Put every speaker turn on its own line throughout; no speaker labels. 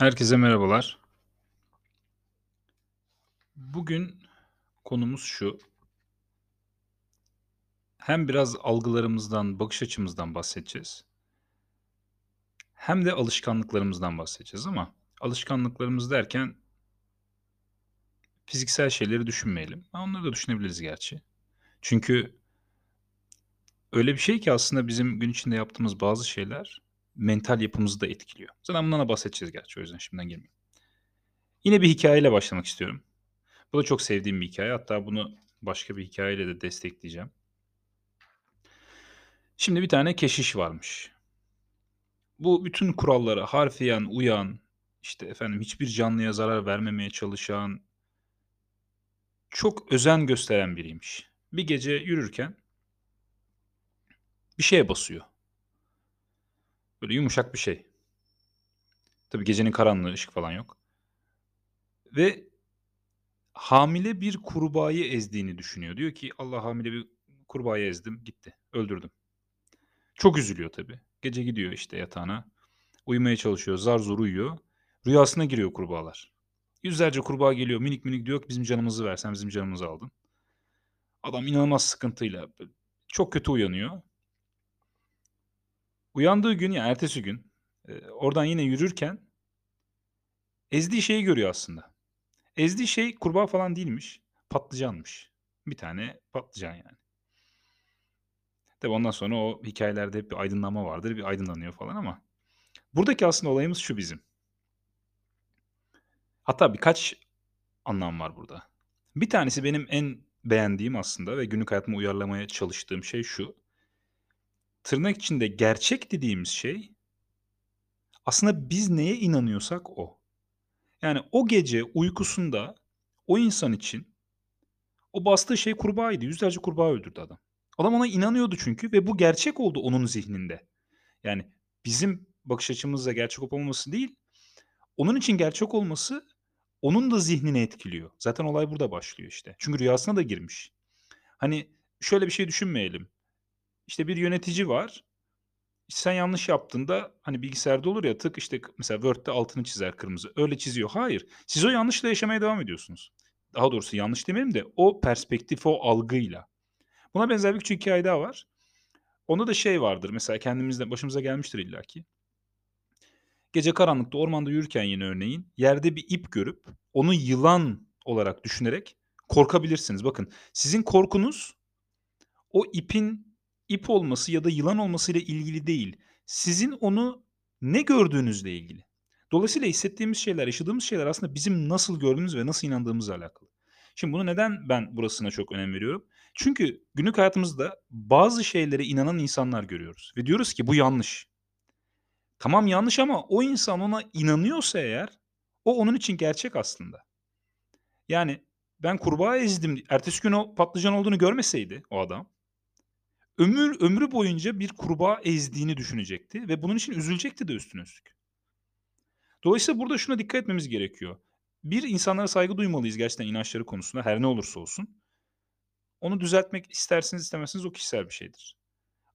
Herkese merhabalar. Bugün konumuz şu. Hem biraz algılarımızdan, bakış açımızdan bahsedeceğiz. Hem de alışkanlıklarımızdan bahsedeceğiz ama alışkanlıklarımız derken fiziksel şeyleri düşünmeyelim. Onları da düşünebiliriz gerçi. Çünkü öyle bir şey ki aslında bizim gün içinde yaptığımız bazı şeyler mental yapımızı da etkiliyor. Zaten bundan da bahsedeceğiz gerçi o yüzden şimdiden girmeyeyim. Yine bir hikayeyle başlamak istiyorum. Bu da çok sevdiğim bir hikaye. Hatta bunu başka bir hikayeyle de destekleyeceğim. Şimdi bir tane keşiş varmış. Bu bütün kurallara harfiyen uyan, işte efendim hiçbir canlıya zarar vermemeye çalışan, çok özen gösteren biriymiş. Bir gece yürürken bir şeye basıyor. Böyle yumuşak bir şey. Tabii gecenin karanlığı, ışık falan yok. Ve hamile bir kurbağayı ezdiğini düşünüyor. Diyor ki Allah hamile bir kurbağayı ezdim, gitti, öldürdüm. Çok üzülüyor tabii. Gece gidiyor işte yatağına. Uyumaya çalışıyor. Zar zor uyuyor. Rüyasına giriyor kurbağalar. Yüzlerce kurbağa geliyor. Minik minik diyor ki bizim canımızı versen bizim canımızı aldın. Adam inanılmaz sıkıntıyla çok kötü uyanıyor. Uyandığı gün ya ertesi gün e, oradan yine yürürken ezdiği şeyi görüyor aslında. Ezdiği şey kurbağa falan değilmiş. Patlıcanmış. Bir tane patlıcan yani. Tabii ondan sonra o hikayelerde hep bir aydınlanma vardır. Bir aydınlanıyor falan ama buradaki aslında olayımız şu bizim. Hatta birkaç anlam var burada. Bir tanesi benim en beğendiğim aslında ve günlük hayatıma uyarlamaya çalıştığım şey şu. Tırnak içinde gerçek dediğimiz şey aslında biz neye inanıyorsak o. Yani o gece uykusunda o insan için o bastığı şey kurbağaydı. Yüzlerce kurbağa öldürdü adam. Adam ona inanıyordu çünkü ve bu gerçek oldu onun zihninde. Yani bizim bakış açımızla gerçek olmaması değil, onun için gerçek olması onun da zihnini etkiliyor. Zaten olay burada başlıyor işte. Çünkü rüyasına da girmiş. Hani şöyle bir şey düşünmeyelim. İşte bir yönetici var. Sen yanlış yaptığında hani bilgisayarda olur ya tık işte mesela Word'de altını çizer kırmızı. Öyle çiziyor. Hayır. Siz o yanlışla yaşamaya devam ediyorsunuz. Daha doğrusu yanlış demeyelim de o perspektif, o algıyla. Buna benzer bir küçük hikaye daha var. Onda da şey vardır mesela kendimizde başımıza gelmiştir illaki. Gece karanlıkta ormanda yürürken yine örneğin yerde bir ip görüp onu yılan olarak düşünerek korkabilirsiniz. Bakın sizin korkunuz o ipin ip olması ya da yılan olmasıyla ilgili değil. Sizin onu ne gördüğünüzle ilgili. Dolayısıyla hissettiğimiz şeyler, yaşadığımız şeyler aslında bizim nasıl gördüğümüz ve nasıl inandığımızla alakalı. Şimdi bunu neden ben burasına çok önem veriyorum? Çünkü günlük hayatımızda bazı şeylere inanan insanlar görüyoruz ve diyoruz ki bu yanlış. Tamam yanlış ama o insan ona inanıyorsa eğer o onun için gerçek aslında. Yani ben kurbağa ezdim. Ertesi gün o patlıcan olduğunu görmeseydi o adam ömür ömrü boyunca bir kurbağa ezdiğini düşünecekti ve bunun için üzülecekti de üstüne üstlük. Dolayısıyla burada şuna dikkat etmemiz gerekiyor. Bir insanlara saygı duymalıyız gerçekten inançları konusunda her ne olursa olsun. Onu düzeltmek istersiniz istemezsiniz o kişisel bir şeydir.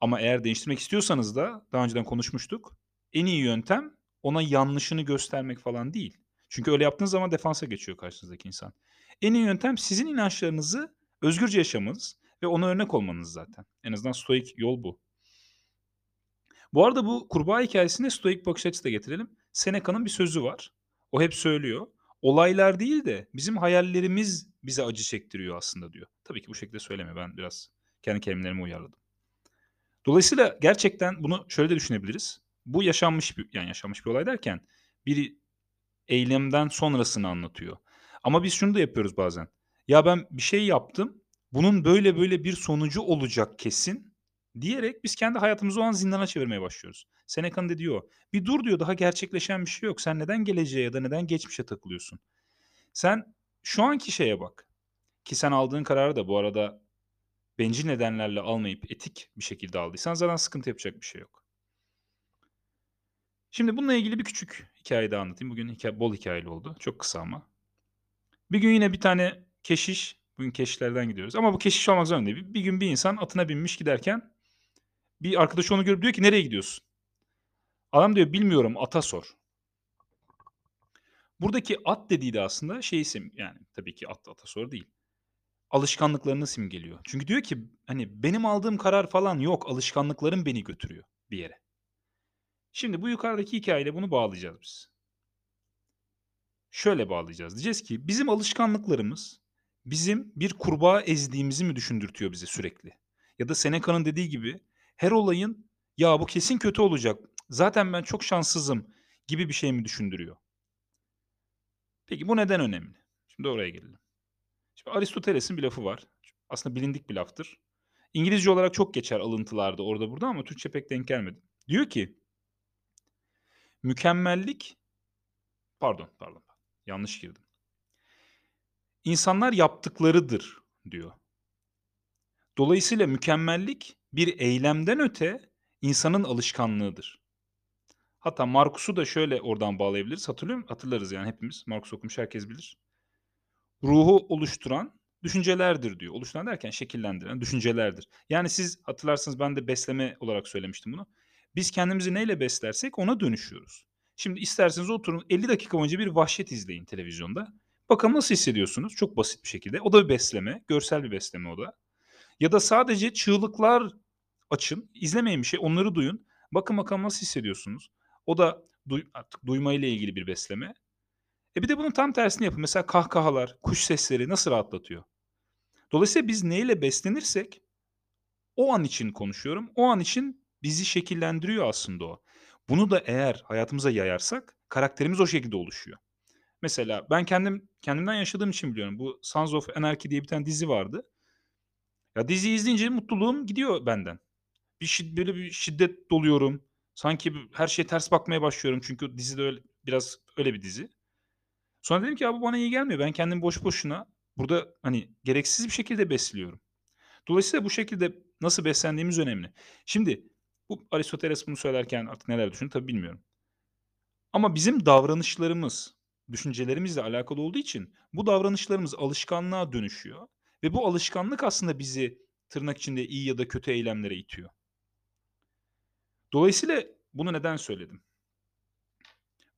Ama eğer değiştirmek istiyorsanız da daha önceden konuşmuştuk. En iyi yöntem ona yanlışını göstermek falan değil. Çünkü öyle yaptığınız zaman defansa geçiyor karşınızdaki insan. En iyi yöntem sizin inançlarınızı özgürce yaşamanız ve ona örnek olmanız zaten. En azından stoik yol bu. Bu arada bu kurbağa hikayesine stoik bakış açısı da getirelim. Seneca'nın bir sözü var. O hep söylüyor. Olaylar değil de bizim hayallerimiz bize acı çektiriyor aslında diyor. Tabii ki bu şekilde söyleme. Ben biraz kendi kelimelerimi uyarladım. Dolayısıyla gerçekten bunu şöyle de düşünebiliriz. Bu yaşanmış bir yani yaşanmış bir olay derken bir eylemden sonrasını anlatıyor. Ama biz şunu da yapıyoruz bazen. Ya ben bir şey yaptım. Bunun böyle böyle bir sonucu olacak kesin diyerek biz kendi hayatımızı o an zindana çevirmeye başlıyoruz. Seneca'nın da diyor. Bir dur diyor daha gerçekleşen bir şey yok. Sen neden geleceğe ya da neden geçmişe takılıyorsun? Sen şu anki şeye bak. Ki sen aldığın kararı da bu arada bencil nedenlerle almayıp etik bir şekilde aldıysan zaten sıkıntı yapacak bir şey yok. Şimdi bununla ilgili bir küçük hikaye daha anlatayım. Bugün hikaye, bol hikayeli oldu. Çok kısa ama. Bir gün yine bir tane keşiş, bugün keşişlerden gidiyoruz. Ama bu keşiş olmak zorunda değil. Bir, gün bir insan atına binmiş giderken bir arkadaş, onu görüp diyor ki, "Nereye gidiyorsun?" Adam diyor, "Bilmiyorum, ata sor." Buradaki at dediği de aslında şeyi sim yani tabii ki at atasoru değil. Alışkanlıklarını simgeliyor. Çünkü diyor ki hani benim aldığım karar falan yok. Alışkanlıklarım beni götürüyor bir yere. Şimdi bu yukarıdaki hikayeyle bunu bağlayacağız biz. Şöyle bağlayacağız. Diyeceğiz ki bizim alışkanlıklarımız bizim bir kurbağa ezdiğimizi mi düşündürtüyor bize sürekli? Ya da Seneca'nın dediği gibi her olayın ya bu kesin kötü olacak. Zaten ben çok şanssızım gibi bir şey mi düşündürüyor? Peki bu neden önemli? Şimdi oraya gelelim. Şimdi Aristoteles'in bir lafı var. Aslında bilindik bir laftır. İngilizce olarak çok geçer alıntılarda orada burada ama Türkçe pek denk gelmedi. Diyor ki mükemmellik pardon pardon yanlış girdim. İnsanlar yaptıklarıdır diyor. Dolayısıyla mükemmellik bir eylemden öte insanın alışkanlığıdır. Hatta Markus'u da şöyle oradan bağlayabiliriz. Hatırlıyor musun? Hatırlarız yani hepimiz. Markus okumuş herkes bilir. Ruhu oluşturan düşüncelerdir diyor. Oluşturan derken şekillendiren düşüncelerdir. Yani siz hatırlarsınız ben de besleme olarak söylemiştim bunu. Biz kendimizi neyle beslersek ona dönüşüyoruz. Şimdi isterseniz oturun 50 dakika boyunca bir vahşet izleyin televizyonda. Bakalım nasıl hissediyorsunuz? Çok basit bir şekilde. O da bir besleme. Görsel bir besleme o da. Ya da sadece çığlıklar açın. izlemeyin bir şey. Onları duyun. Bakın bakalım nasıl hissediyorsunuz? O da duy, artık duyma ile ilgili bir besleme. E bir de bunun tam tersini yapın. Mesela kahkahalar, kuş sesleri nasıl rahatlatıyor? Dolayısıyla biz neyle beslenirsek o an için konuşuyorum. O an için bizi şekillendiriyor aslında o. Bunu da eğer hayatımıza yayarsak karakterimiz o şekilde oluşuyor. Mesela ben kendim kendimden yaşadığım için biliyorum. Bu Sons of Anarchy diye bir tane dizi vardı. Ya dizi izleyince mutluluğum gidiyor benden. Bir şid böyle bir şiddet doluyorum. Sanki her şey ters bakmaya başlıyorum çünkü dizi de öyle biraz öyle bir dizi. Sonra dedim ki ya bu bana iyi gelmiyor. Ben kendimi boş boşuna burada hani gereksiz bir şekilde besliyorum. Dolayısıyla bu şekilde nasıl beslendiğimiz önemli. Şimdi bu Aristoteles bunu söylerken artık neler düşündü tabii bilmiyorum. Ama bizim davranışlarımız, düşüncelerimizle alakalı olduğu için bu davranışlarımız alışkanlığa dönüşüyor ve bu alışkanlık aslında bizi tırnak içinde iyi ya da kötü eylemlere itiyor. Dolayısıyla bunu neden söyledim?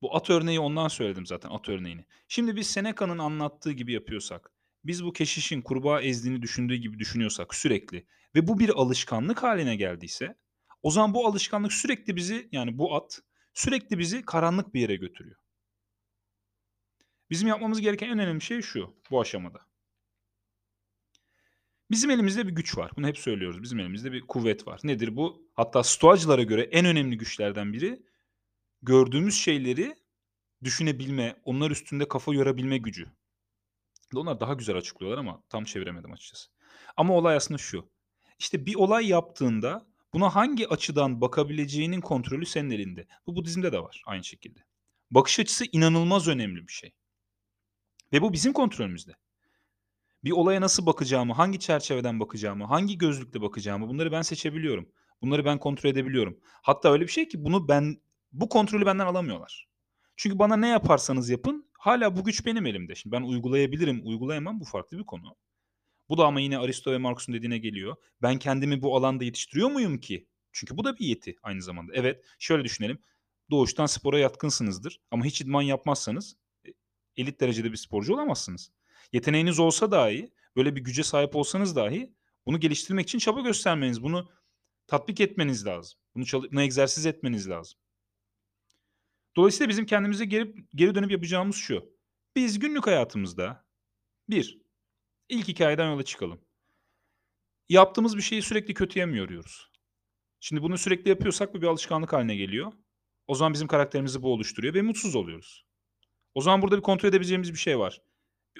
Bu at örneği ondan söyledim zaten at örneğini. Şimdi biz Seneca'nın anlattığı gibi yapıyorsak, biz bu keşişin kurbağa ezdiğini düşündüğü gibi düşünüyorsak sürekli ve bu bir alışkanlık haline geldiyse o zaman bu alışkanlık sürekli bizi yani bu at sürekli bizi karanlık bir yere götürüyor. Bizim yapmamız gereken en önemli şey şu bu aşamada. Bizim elimizde bir güç var. Bunu hep söylüyoruz. Bizim elimizde bir kuvvet var. Nedir bu? Hatta stoacılara göre en önemli güçlerden biri gördüğümüz şeyleri düşünebilme, onlar üstünde kafa yorabilme gücü. Onlar daha güzel açıklıyorlar ama tam çeviremedim açıkçası. Ama olay aslında şu. İşte bir olay yaptığında buna hangi açıdan bakabileceğinin kontrolü senin elinde. Bu Budizm'de de var aynı şekilde. Bakış açısı inanılmaz önemli bir şey. Ve bu bizim kontrolümüzde. Bir olaya nasıl bakacağımı, hangi çerçeveden bakacağımı, hangi gözlükle bakacağımı bunları ben seçebiliyorum. Bunları ben kontrol edebiliyorum. Hatta öyle bir şey ki bunu ben bu kontrolü benden alamıyorlar. Çünkü bana ne yaparsanız yapın hala bu güç benim elimde. Şimdi ben uygulayabilirim, uygulayamam bu farklı bir konu. Bu da ama yine Aristo ve Marcus'un dediğine geliyor. Ben kendimi bu alanda yetiştiriyor muyum ki? Çünkü bu da bir yeti aynı zamanda. Evet şöyle düşünelim. Doğuştan spora yatkınsınızdır ama hiç idman yapmazsanız elit derecede bir sporcu olamazsınız. Yeteneğiniz olsa dahi, böyle bir güce sahip olsanız dahi bunu geliştirmek için çaba göstermeniz, bunu tatbik etmeniz lazım. Bunu, çalı- bunu egzersiz etmeniz lazım. Dolayısıyla bizim kendimize geri, geri dönüp yapacağımız şu. Biz günlük hayatımızda bir, ilk hikayeden yola çıkalım. Yaptığımız bir şeyi sürekli kötüye mi yoruyoruz? Şimdi bunu sürekli yapıyorsak bu bir alışkanlık haline geliyor. O zaman bizim karakterimizi bu oluşturuyor ve mutsuz oluyoruz. O zaman burada bir kontrol edebileceğimiz bir şey var.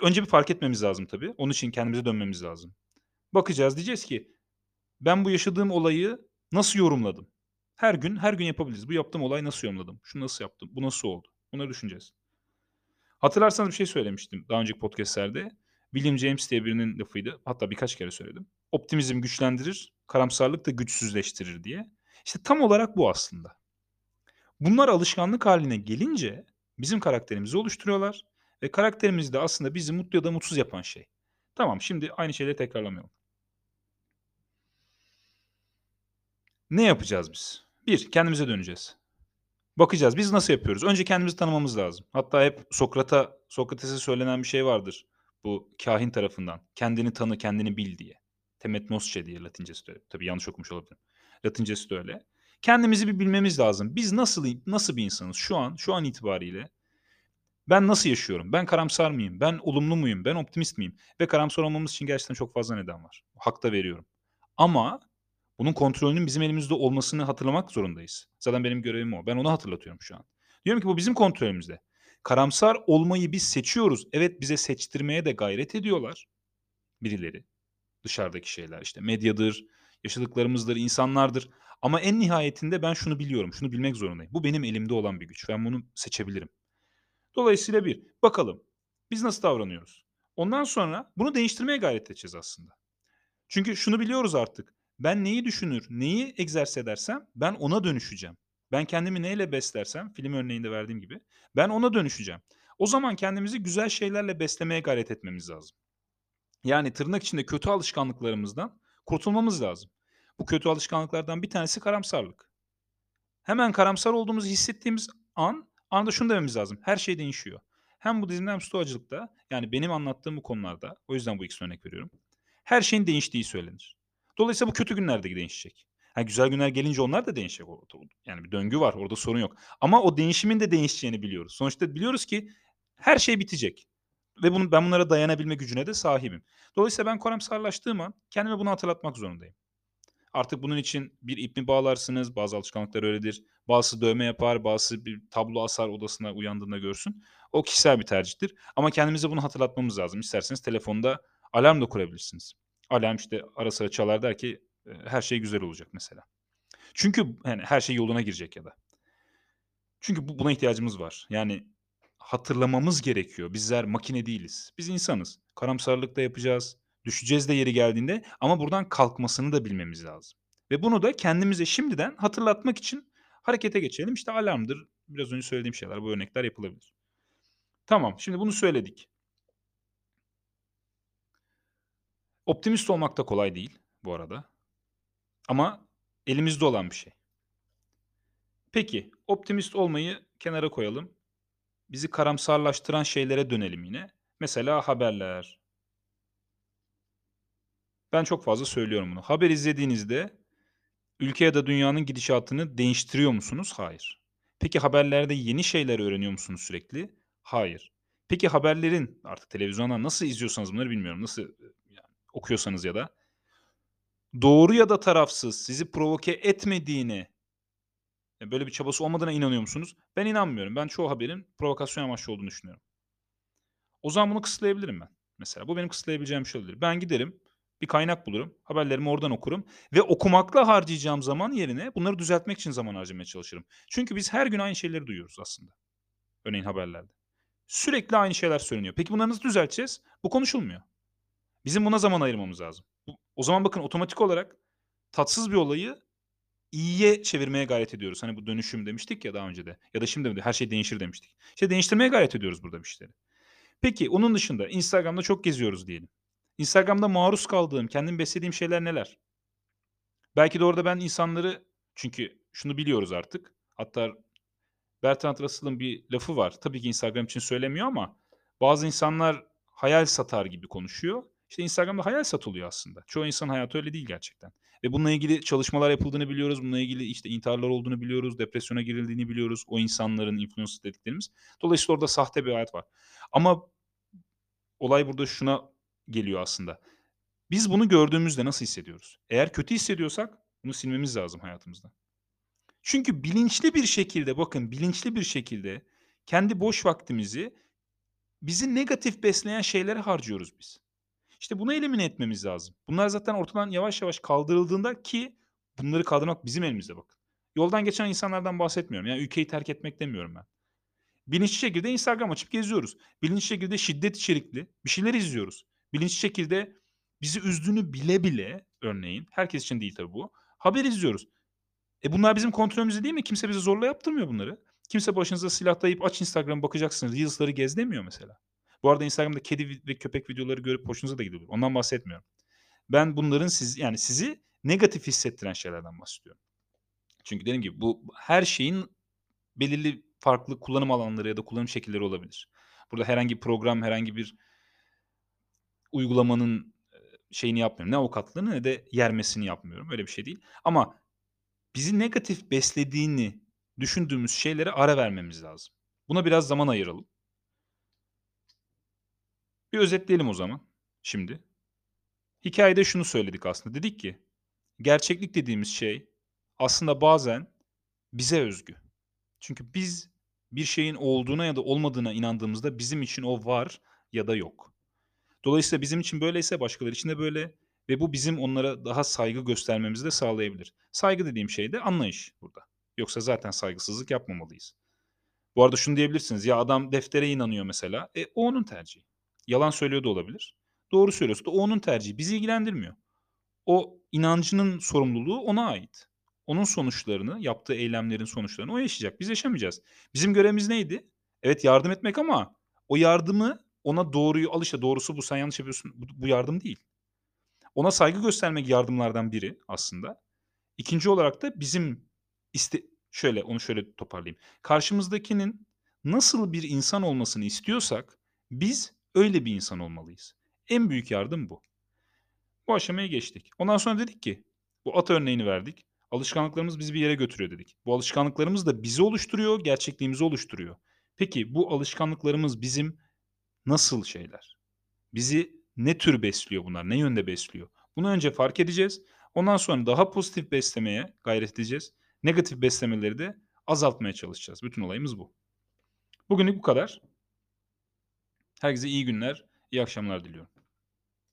Önce bir fark etmemiz lazım tabii. Onun için kendimize dönmemiz lazım. Bakacağız diyeceğiz ki ben bu yaşadığım olayı nasıl yorumladım? Her gün her gün yapabiliriz. Bu yaptığım olay nasıl yorumladım? Şunu nasıl yaptım? Bu nasıl oldu? Bunları düşüneceğiz. Hatırlarsanız bir şey söylemiştim daha önceki podcastlerde. William James diye birinin lafıydı. Hatta birkaç kere söyledim. Optimizm güçlendirir, karamsarlık da güçsüzleştirir diye. İşte tam olarak bu aslında. Bunlar alışkanlık haline gelince bizim karakterimizi oluşturuyorlar ve karakterimiz de aslında bizi mutlu ya da mutsuz yapan şey. Tamam şimdi aynı şeyleri tekrarlamayalım. Ne yapacağız biz? Bir, kendimize döneceğiz. Bakacağız. Biz nasıl yapıyoruz? Önce kendimizi tanımamız lazım. Hatta hep Sokrat'a Sokrates'e söylenen bir şey vardır bu kâhin tarafından. Kendini tanı, kendini bil diye. Temetnosçe diye Latincesi de öyle. Tabii yanlış okumuş olabilirim. Latincesi de öyle. Kendimizi bir bilmemiz lazım. Biz nasıl nasıl bir insanız şu an, şu an itibariyle? Ben nasıl yaşıyorum? Ben karamsar mıyım? Ben olumlu muyum? Ben optimist miyim? Ve karamsar olmamız için gerçekten çok fazla neden var. Hak da veriyorum. Ama bunun kontrolünün bizim elimizde olmasını hatırlamak zorundayız. Zaten benim görevim o. Ben onu hatırlatıyorum şu an. Diyorum ki bu bizim kontrolümüzde. Karamsar olmayı biz seçiyoruz. Evet bize seçtirmeye de gayret ediyorlar birileri. Dışarıdaki şeyler işte medyadır, yaşadıklarımızdır, insanlardır. Ama en nihayetinde ben şunu biliyorum, şunu bilmek zorundayım. Bu benim elimde olan bir güç. Ben bunu seçebilirim. Dolayısıyla bir, bakalım biz nasıl davranıyoruz? Ondan sonra bunu değiştirmeye gayret edeceğiz aslında. Çünkü şunu biliyoruz artık. Ben neyi düşünür, neyi egzersiz edersem ben ona dönüşeceğim. Ben kendimi neyle beslersem, film örneğinde verdiğim gibi, ben ona dönüşeceğim. O zaman kendimizi güzel şeylerle beslemeye gayret etmemiz lazım. Yani tırnak içinde kötü alışkanlıklarımızdan kurtulmamız lazım. Bu kötü alışkanlıklardan bir tanesi karamsarlık. Hemen karamsar olduğumuzu hissettiğimiz an, anda şunu dememiz lazım. Her şey değişiyor. Hem Budizm'de hem Stoacılıkta, yani benim anlattığım bu konularda, o yüzden bu ikisini örnek veriyorum. Her şeyin değiştiği söylenir. Dolayısıyla bu kötü günlerde değişecek. Ha, güzel günler gelince onlar da değişecek. Yani bir döngü var, orada sorun yok. Ama o değişimin de değişeceğini biliyoruz. Sonuçta biliyoruz ki her şey bitecek. Ve bunu, ben bunlara dayanabilme gücüne de sahibim. Dolayısıyla ben karamsarlaştığım kendime bunu hatırlatmak zorundayım. Artık bunun için bir ip mi bağlarsınız? Bazı alışkanlıklar öyledir. Bazısı dövme yapar, bazısı bir tablo asar odasına uyandığında görsün. O kişisel bir tercihtir. Ama kendimize bunu hatırlatmamız lazım. İsterseniz telefonda alarm da kurabilirsiniz. Alarm işte ara sıra çalar der ki her şey güzel olacak mesela. Çünkü yani her şey yoluna girecek ya da. Çünkü bu, buna ihtiyacımız var. Yani hatırlamamız gerekiyor. Bizler makine değiliz. Biz insanız. Karamsarlık da yapacağız. Düşeceğiz de yeri geldiğinde ama buradan kalkmasını da bilmemiz lazım. Ve bunu da kendimize şimdiden hatırlatmak için harekete geçelim. İşte alarmdır. Biraz önce söylediğim şeyler, bu örnekler yapılabilir. Tamam, şimdi bunu söyledik. Optimist olmak da kolay değil bu arada. Ama elimizde olan bir şey. Peki, optimist olmayı kenara koyalım. Bizi karamsarlaştıran şeylere dönelim yine. Mesela haberler. Ben çok fazla söylüyorum bunu. Haber izlediğinizde ülke ya da dünyanın gidişatını değiştiriyor musunuz? Hayır. Peki haberlerde yeni şeyler öğreniyor musunuz sürekli? Hayır. Peki haberlerin artık televizyondan nasıl izliyorsanız bunları bilmiyorum. Nasıl yani okuyorsanız ya da doğru ya da tarafsız sizi provoke etmediğini böyle bir çabası olmadığına inanıyor musunuz? Ben inanmıyorum. Ben çoğu haberin provokasyon amaçlı olduğunu düşünüyorum. O zaman bunu kısıtlayabilirim ben. Mesela bu benim kısıtlayabileceğim bir şey olabilir. Ben giderim bir kaynak bulurum. Haberlerimi oradan okurum ve okumakla harcayacağım zaman yerine bunları düzeltmek için zaman harcamaya çalışırım. Çünkü biz her gün aynı şeyleri duyuyoruz aslında. Örneğin haberlerde. Sürekli aynı şeyler söyleniyor. Peki bunları nasıl düzelteceğiz? Bu konuşulmuyor. Bizim buna zaman ayırmamız lazım. O zaman bakın otomatik olarak tatsız bir olayı iyiye çevirmeye gayret ediyoruz. Hani bu dönüşüm demiştik ya daha önce de. Ya da şimdi de her şey değişir demiştik. İşte değiştirmeye gayret ediyoruz burada bir şeyleri. Peki onun dışında Instagram'da çok geziyoruz diyelim. Instagram'da maruz kaldığım, kendim beslediğim şeyler neler? Belki de orada ben insanları çünkü şunu biliyoruz artık. Hatta Bertrand Russell'ın bir lafı var. Tabii ki Instagram için söylemiyor ama bazı insanlar hayal satar gibi konuşuyor. İşte Instagram'da hayal satılıyor aslında. Çoğu insan hayatı öyle değil gerçekten. Ve bununla ilgili çalışmalar yapıldığını biliyoruz. Bununla ilgili işte intiharlar olduğunu biliyoruz. Depresyona girildiğini biliyoruz. O insanların influencer dediklerimiz. Dolayısıyla orada sahte bir hayat var. Ama olay burada şuna geliyor aslında. Biz bunu gördüğümüzde nasıl hissediyoruz? Eğer kötü hissediyorsak bunu silmemiz lazım hayatımızda. Çünkü bilinçli bir şekilde bakın bilinçli bir şekilde kendi boş vaktimizi bizi negatif besleyen şeylere harcıyoruz biz. İşte bunu elimine etmemiz lazım. Bunlar zaten ortadan yavaş yavaş kaldırıldığında ki bunları kaldırmak bizim elimizde bakın. Yoldan geçen insanlardan bahsetmiyorum. Yani ülkeyi terk etmek demiyorum ben. Bilinçli şekilde Instagram açıp geziyoruz. Bilinçli şekilde şiddet içerikli bir şeyler izliyoruz. Bilinçli şekilde bizi üzdüğünü bile bile örneğin herkes için değil tabii bu. Haber izliyoruz. E bunlar bizim kontrolümüzde değil mi? Kimse bize zorla yaptırmıyor bunları. Kimse başınıza silah dayayıp aç Instagram bakacaksınız. Reels'ları gez demiyor mesela. Bu arada Instagram'da kedi ve köpek videoları görüp hoşunuza da gidiyor. Ondan bahsetmiyorum. Ben bunların siz yani sizi negatif hissettiren şeylerden bahsediyorum. Çünkü dediğim gibi bu her şeyin belirli farklı kullanım alanları ya da kullanım şekilleri olabilir. Burada herhangi bir program, herhangi bir uygulamanın, şeyini yapmıyorum. Ne avukatlığını ne de yermesini yapmıyorum. Öyle bir şey değil. Ama bizi negatif beslediğini düşündüğümüz şeylere ara vermemiz lazım. Buna biraz zaman ayıralım. Bir özetleyelim o zaman şimdi. Hikâyede şunu söyledik aslında. Dedik ki gerçeklik dediğimiz şey aslında bazen bize özgü. Çünkü biz bir şeyin olduğuna ya da olmadığına inandığımızda bizim için o var ya da yok. Dolayısıyla bizim için böyleyse başkaları için de böyle ve bu bizim onlara daha saygı göstermemizi de sağlayabilir. Saygı dediğim şey de anlayış burada. Yoksa zaten saygısızlık yapmamalıyız. Bu arada şunu diyebilirsiniz, ya adam deftere inanıyor mesela. E, o onun tercihi. Yalan söylüyor da olabilir. Doğru söylüyorsa da o onun tercihi. Bizi ilgilendirmiyor. O inancının sorumluluğu ona ait. Onun sonuçlarını, yaptığı eylemlerin sonuçlarını o yaşayacak. Biz yaşamayacağız. Bizim görevimiz neydi? Evet yardım etmek ama o yardımı ona doğruyu al işte doğrusu bu sen yanlış yapıyorsun. Bu, bu yardım değil. Ona saygı göstermek yardımlardan biri aslında. İkinci olarak da bizim iste şöyle onu şöyle toparlayayım. Karşımızdakinin nasıl bir insan olmasını istiyorsak biz öyle bir insan olmalıyız. En büyük yardım bu. Bu aşamaya geçtik. Ondan sonra dedik ki bu at örneğini verdik. Alışkanlıklarımız bizi bir yere götürüyor dedik. Bu alışkanlıklarımız da bizi oluşturuyor, gerçekliğimizi oluşturuyor. Peki bu alışkanlıklarımız bizim nasıl şeyler? Bizi ne tür besliyor bunlar? Ne yönde besliyor? Bunu önce fark edeceğiz. Ondan sonra daha pozitif beslemeye gayret edeceğiz. Negatif beslemeleri de azaltmaya çalışacağız. Bütün olayımız bu. Bugünlük bu kadar. Herkese iyi günler, iyi akşamlar diliyorum.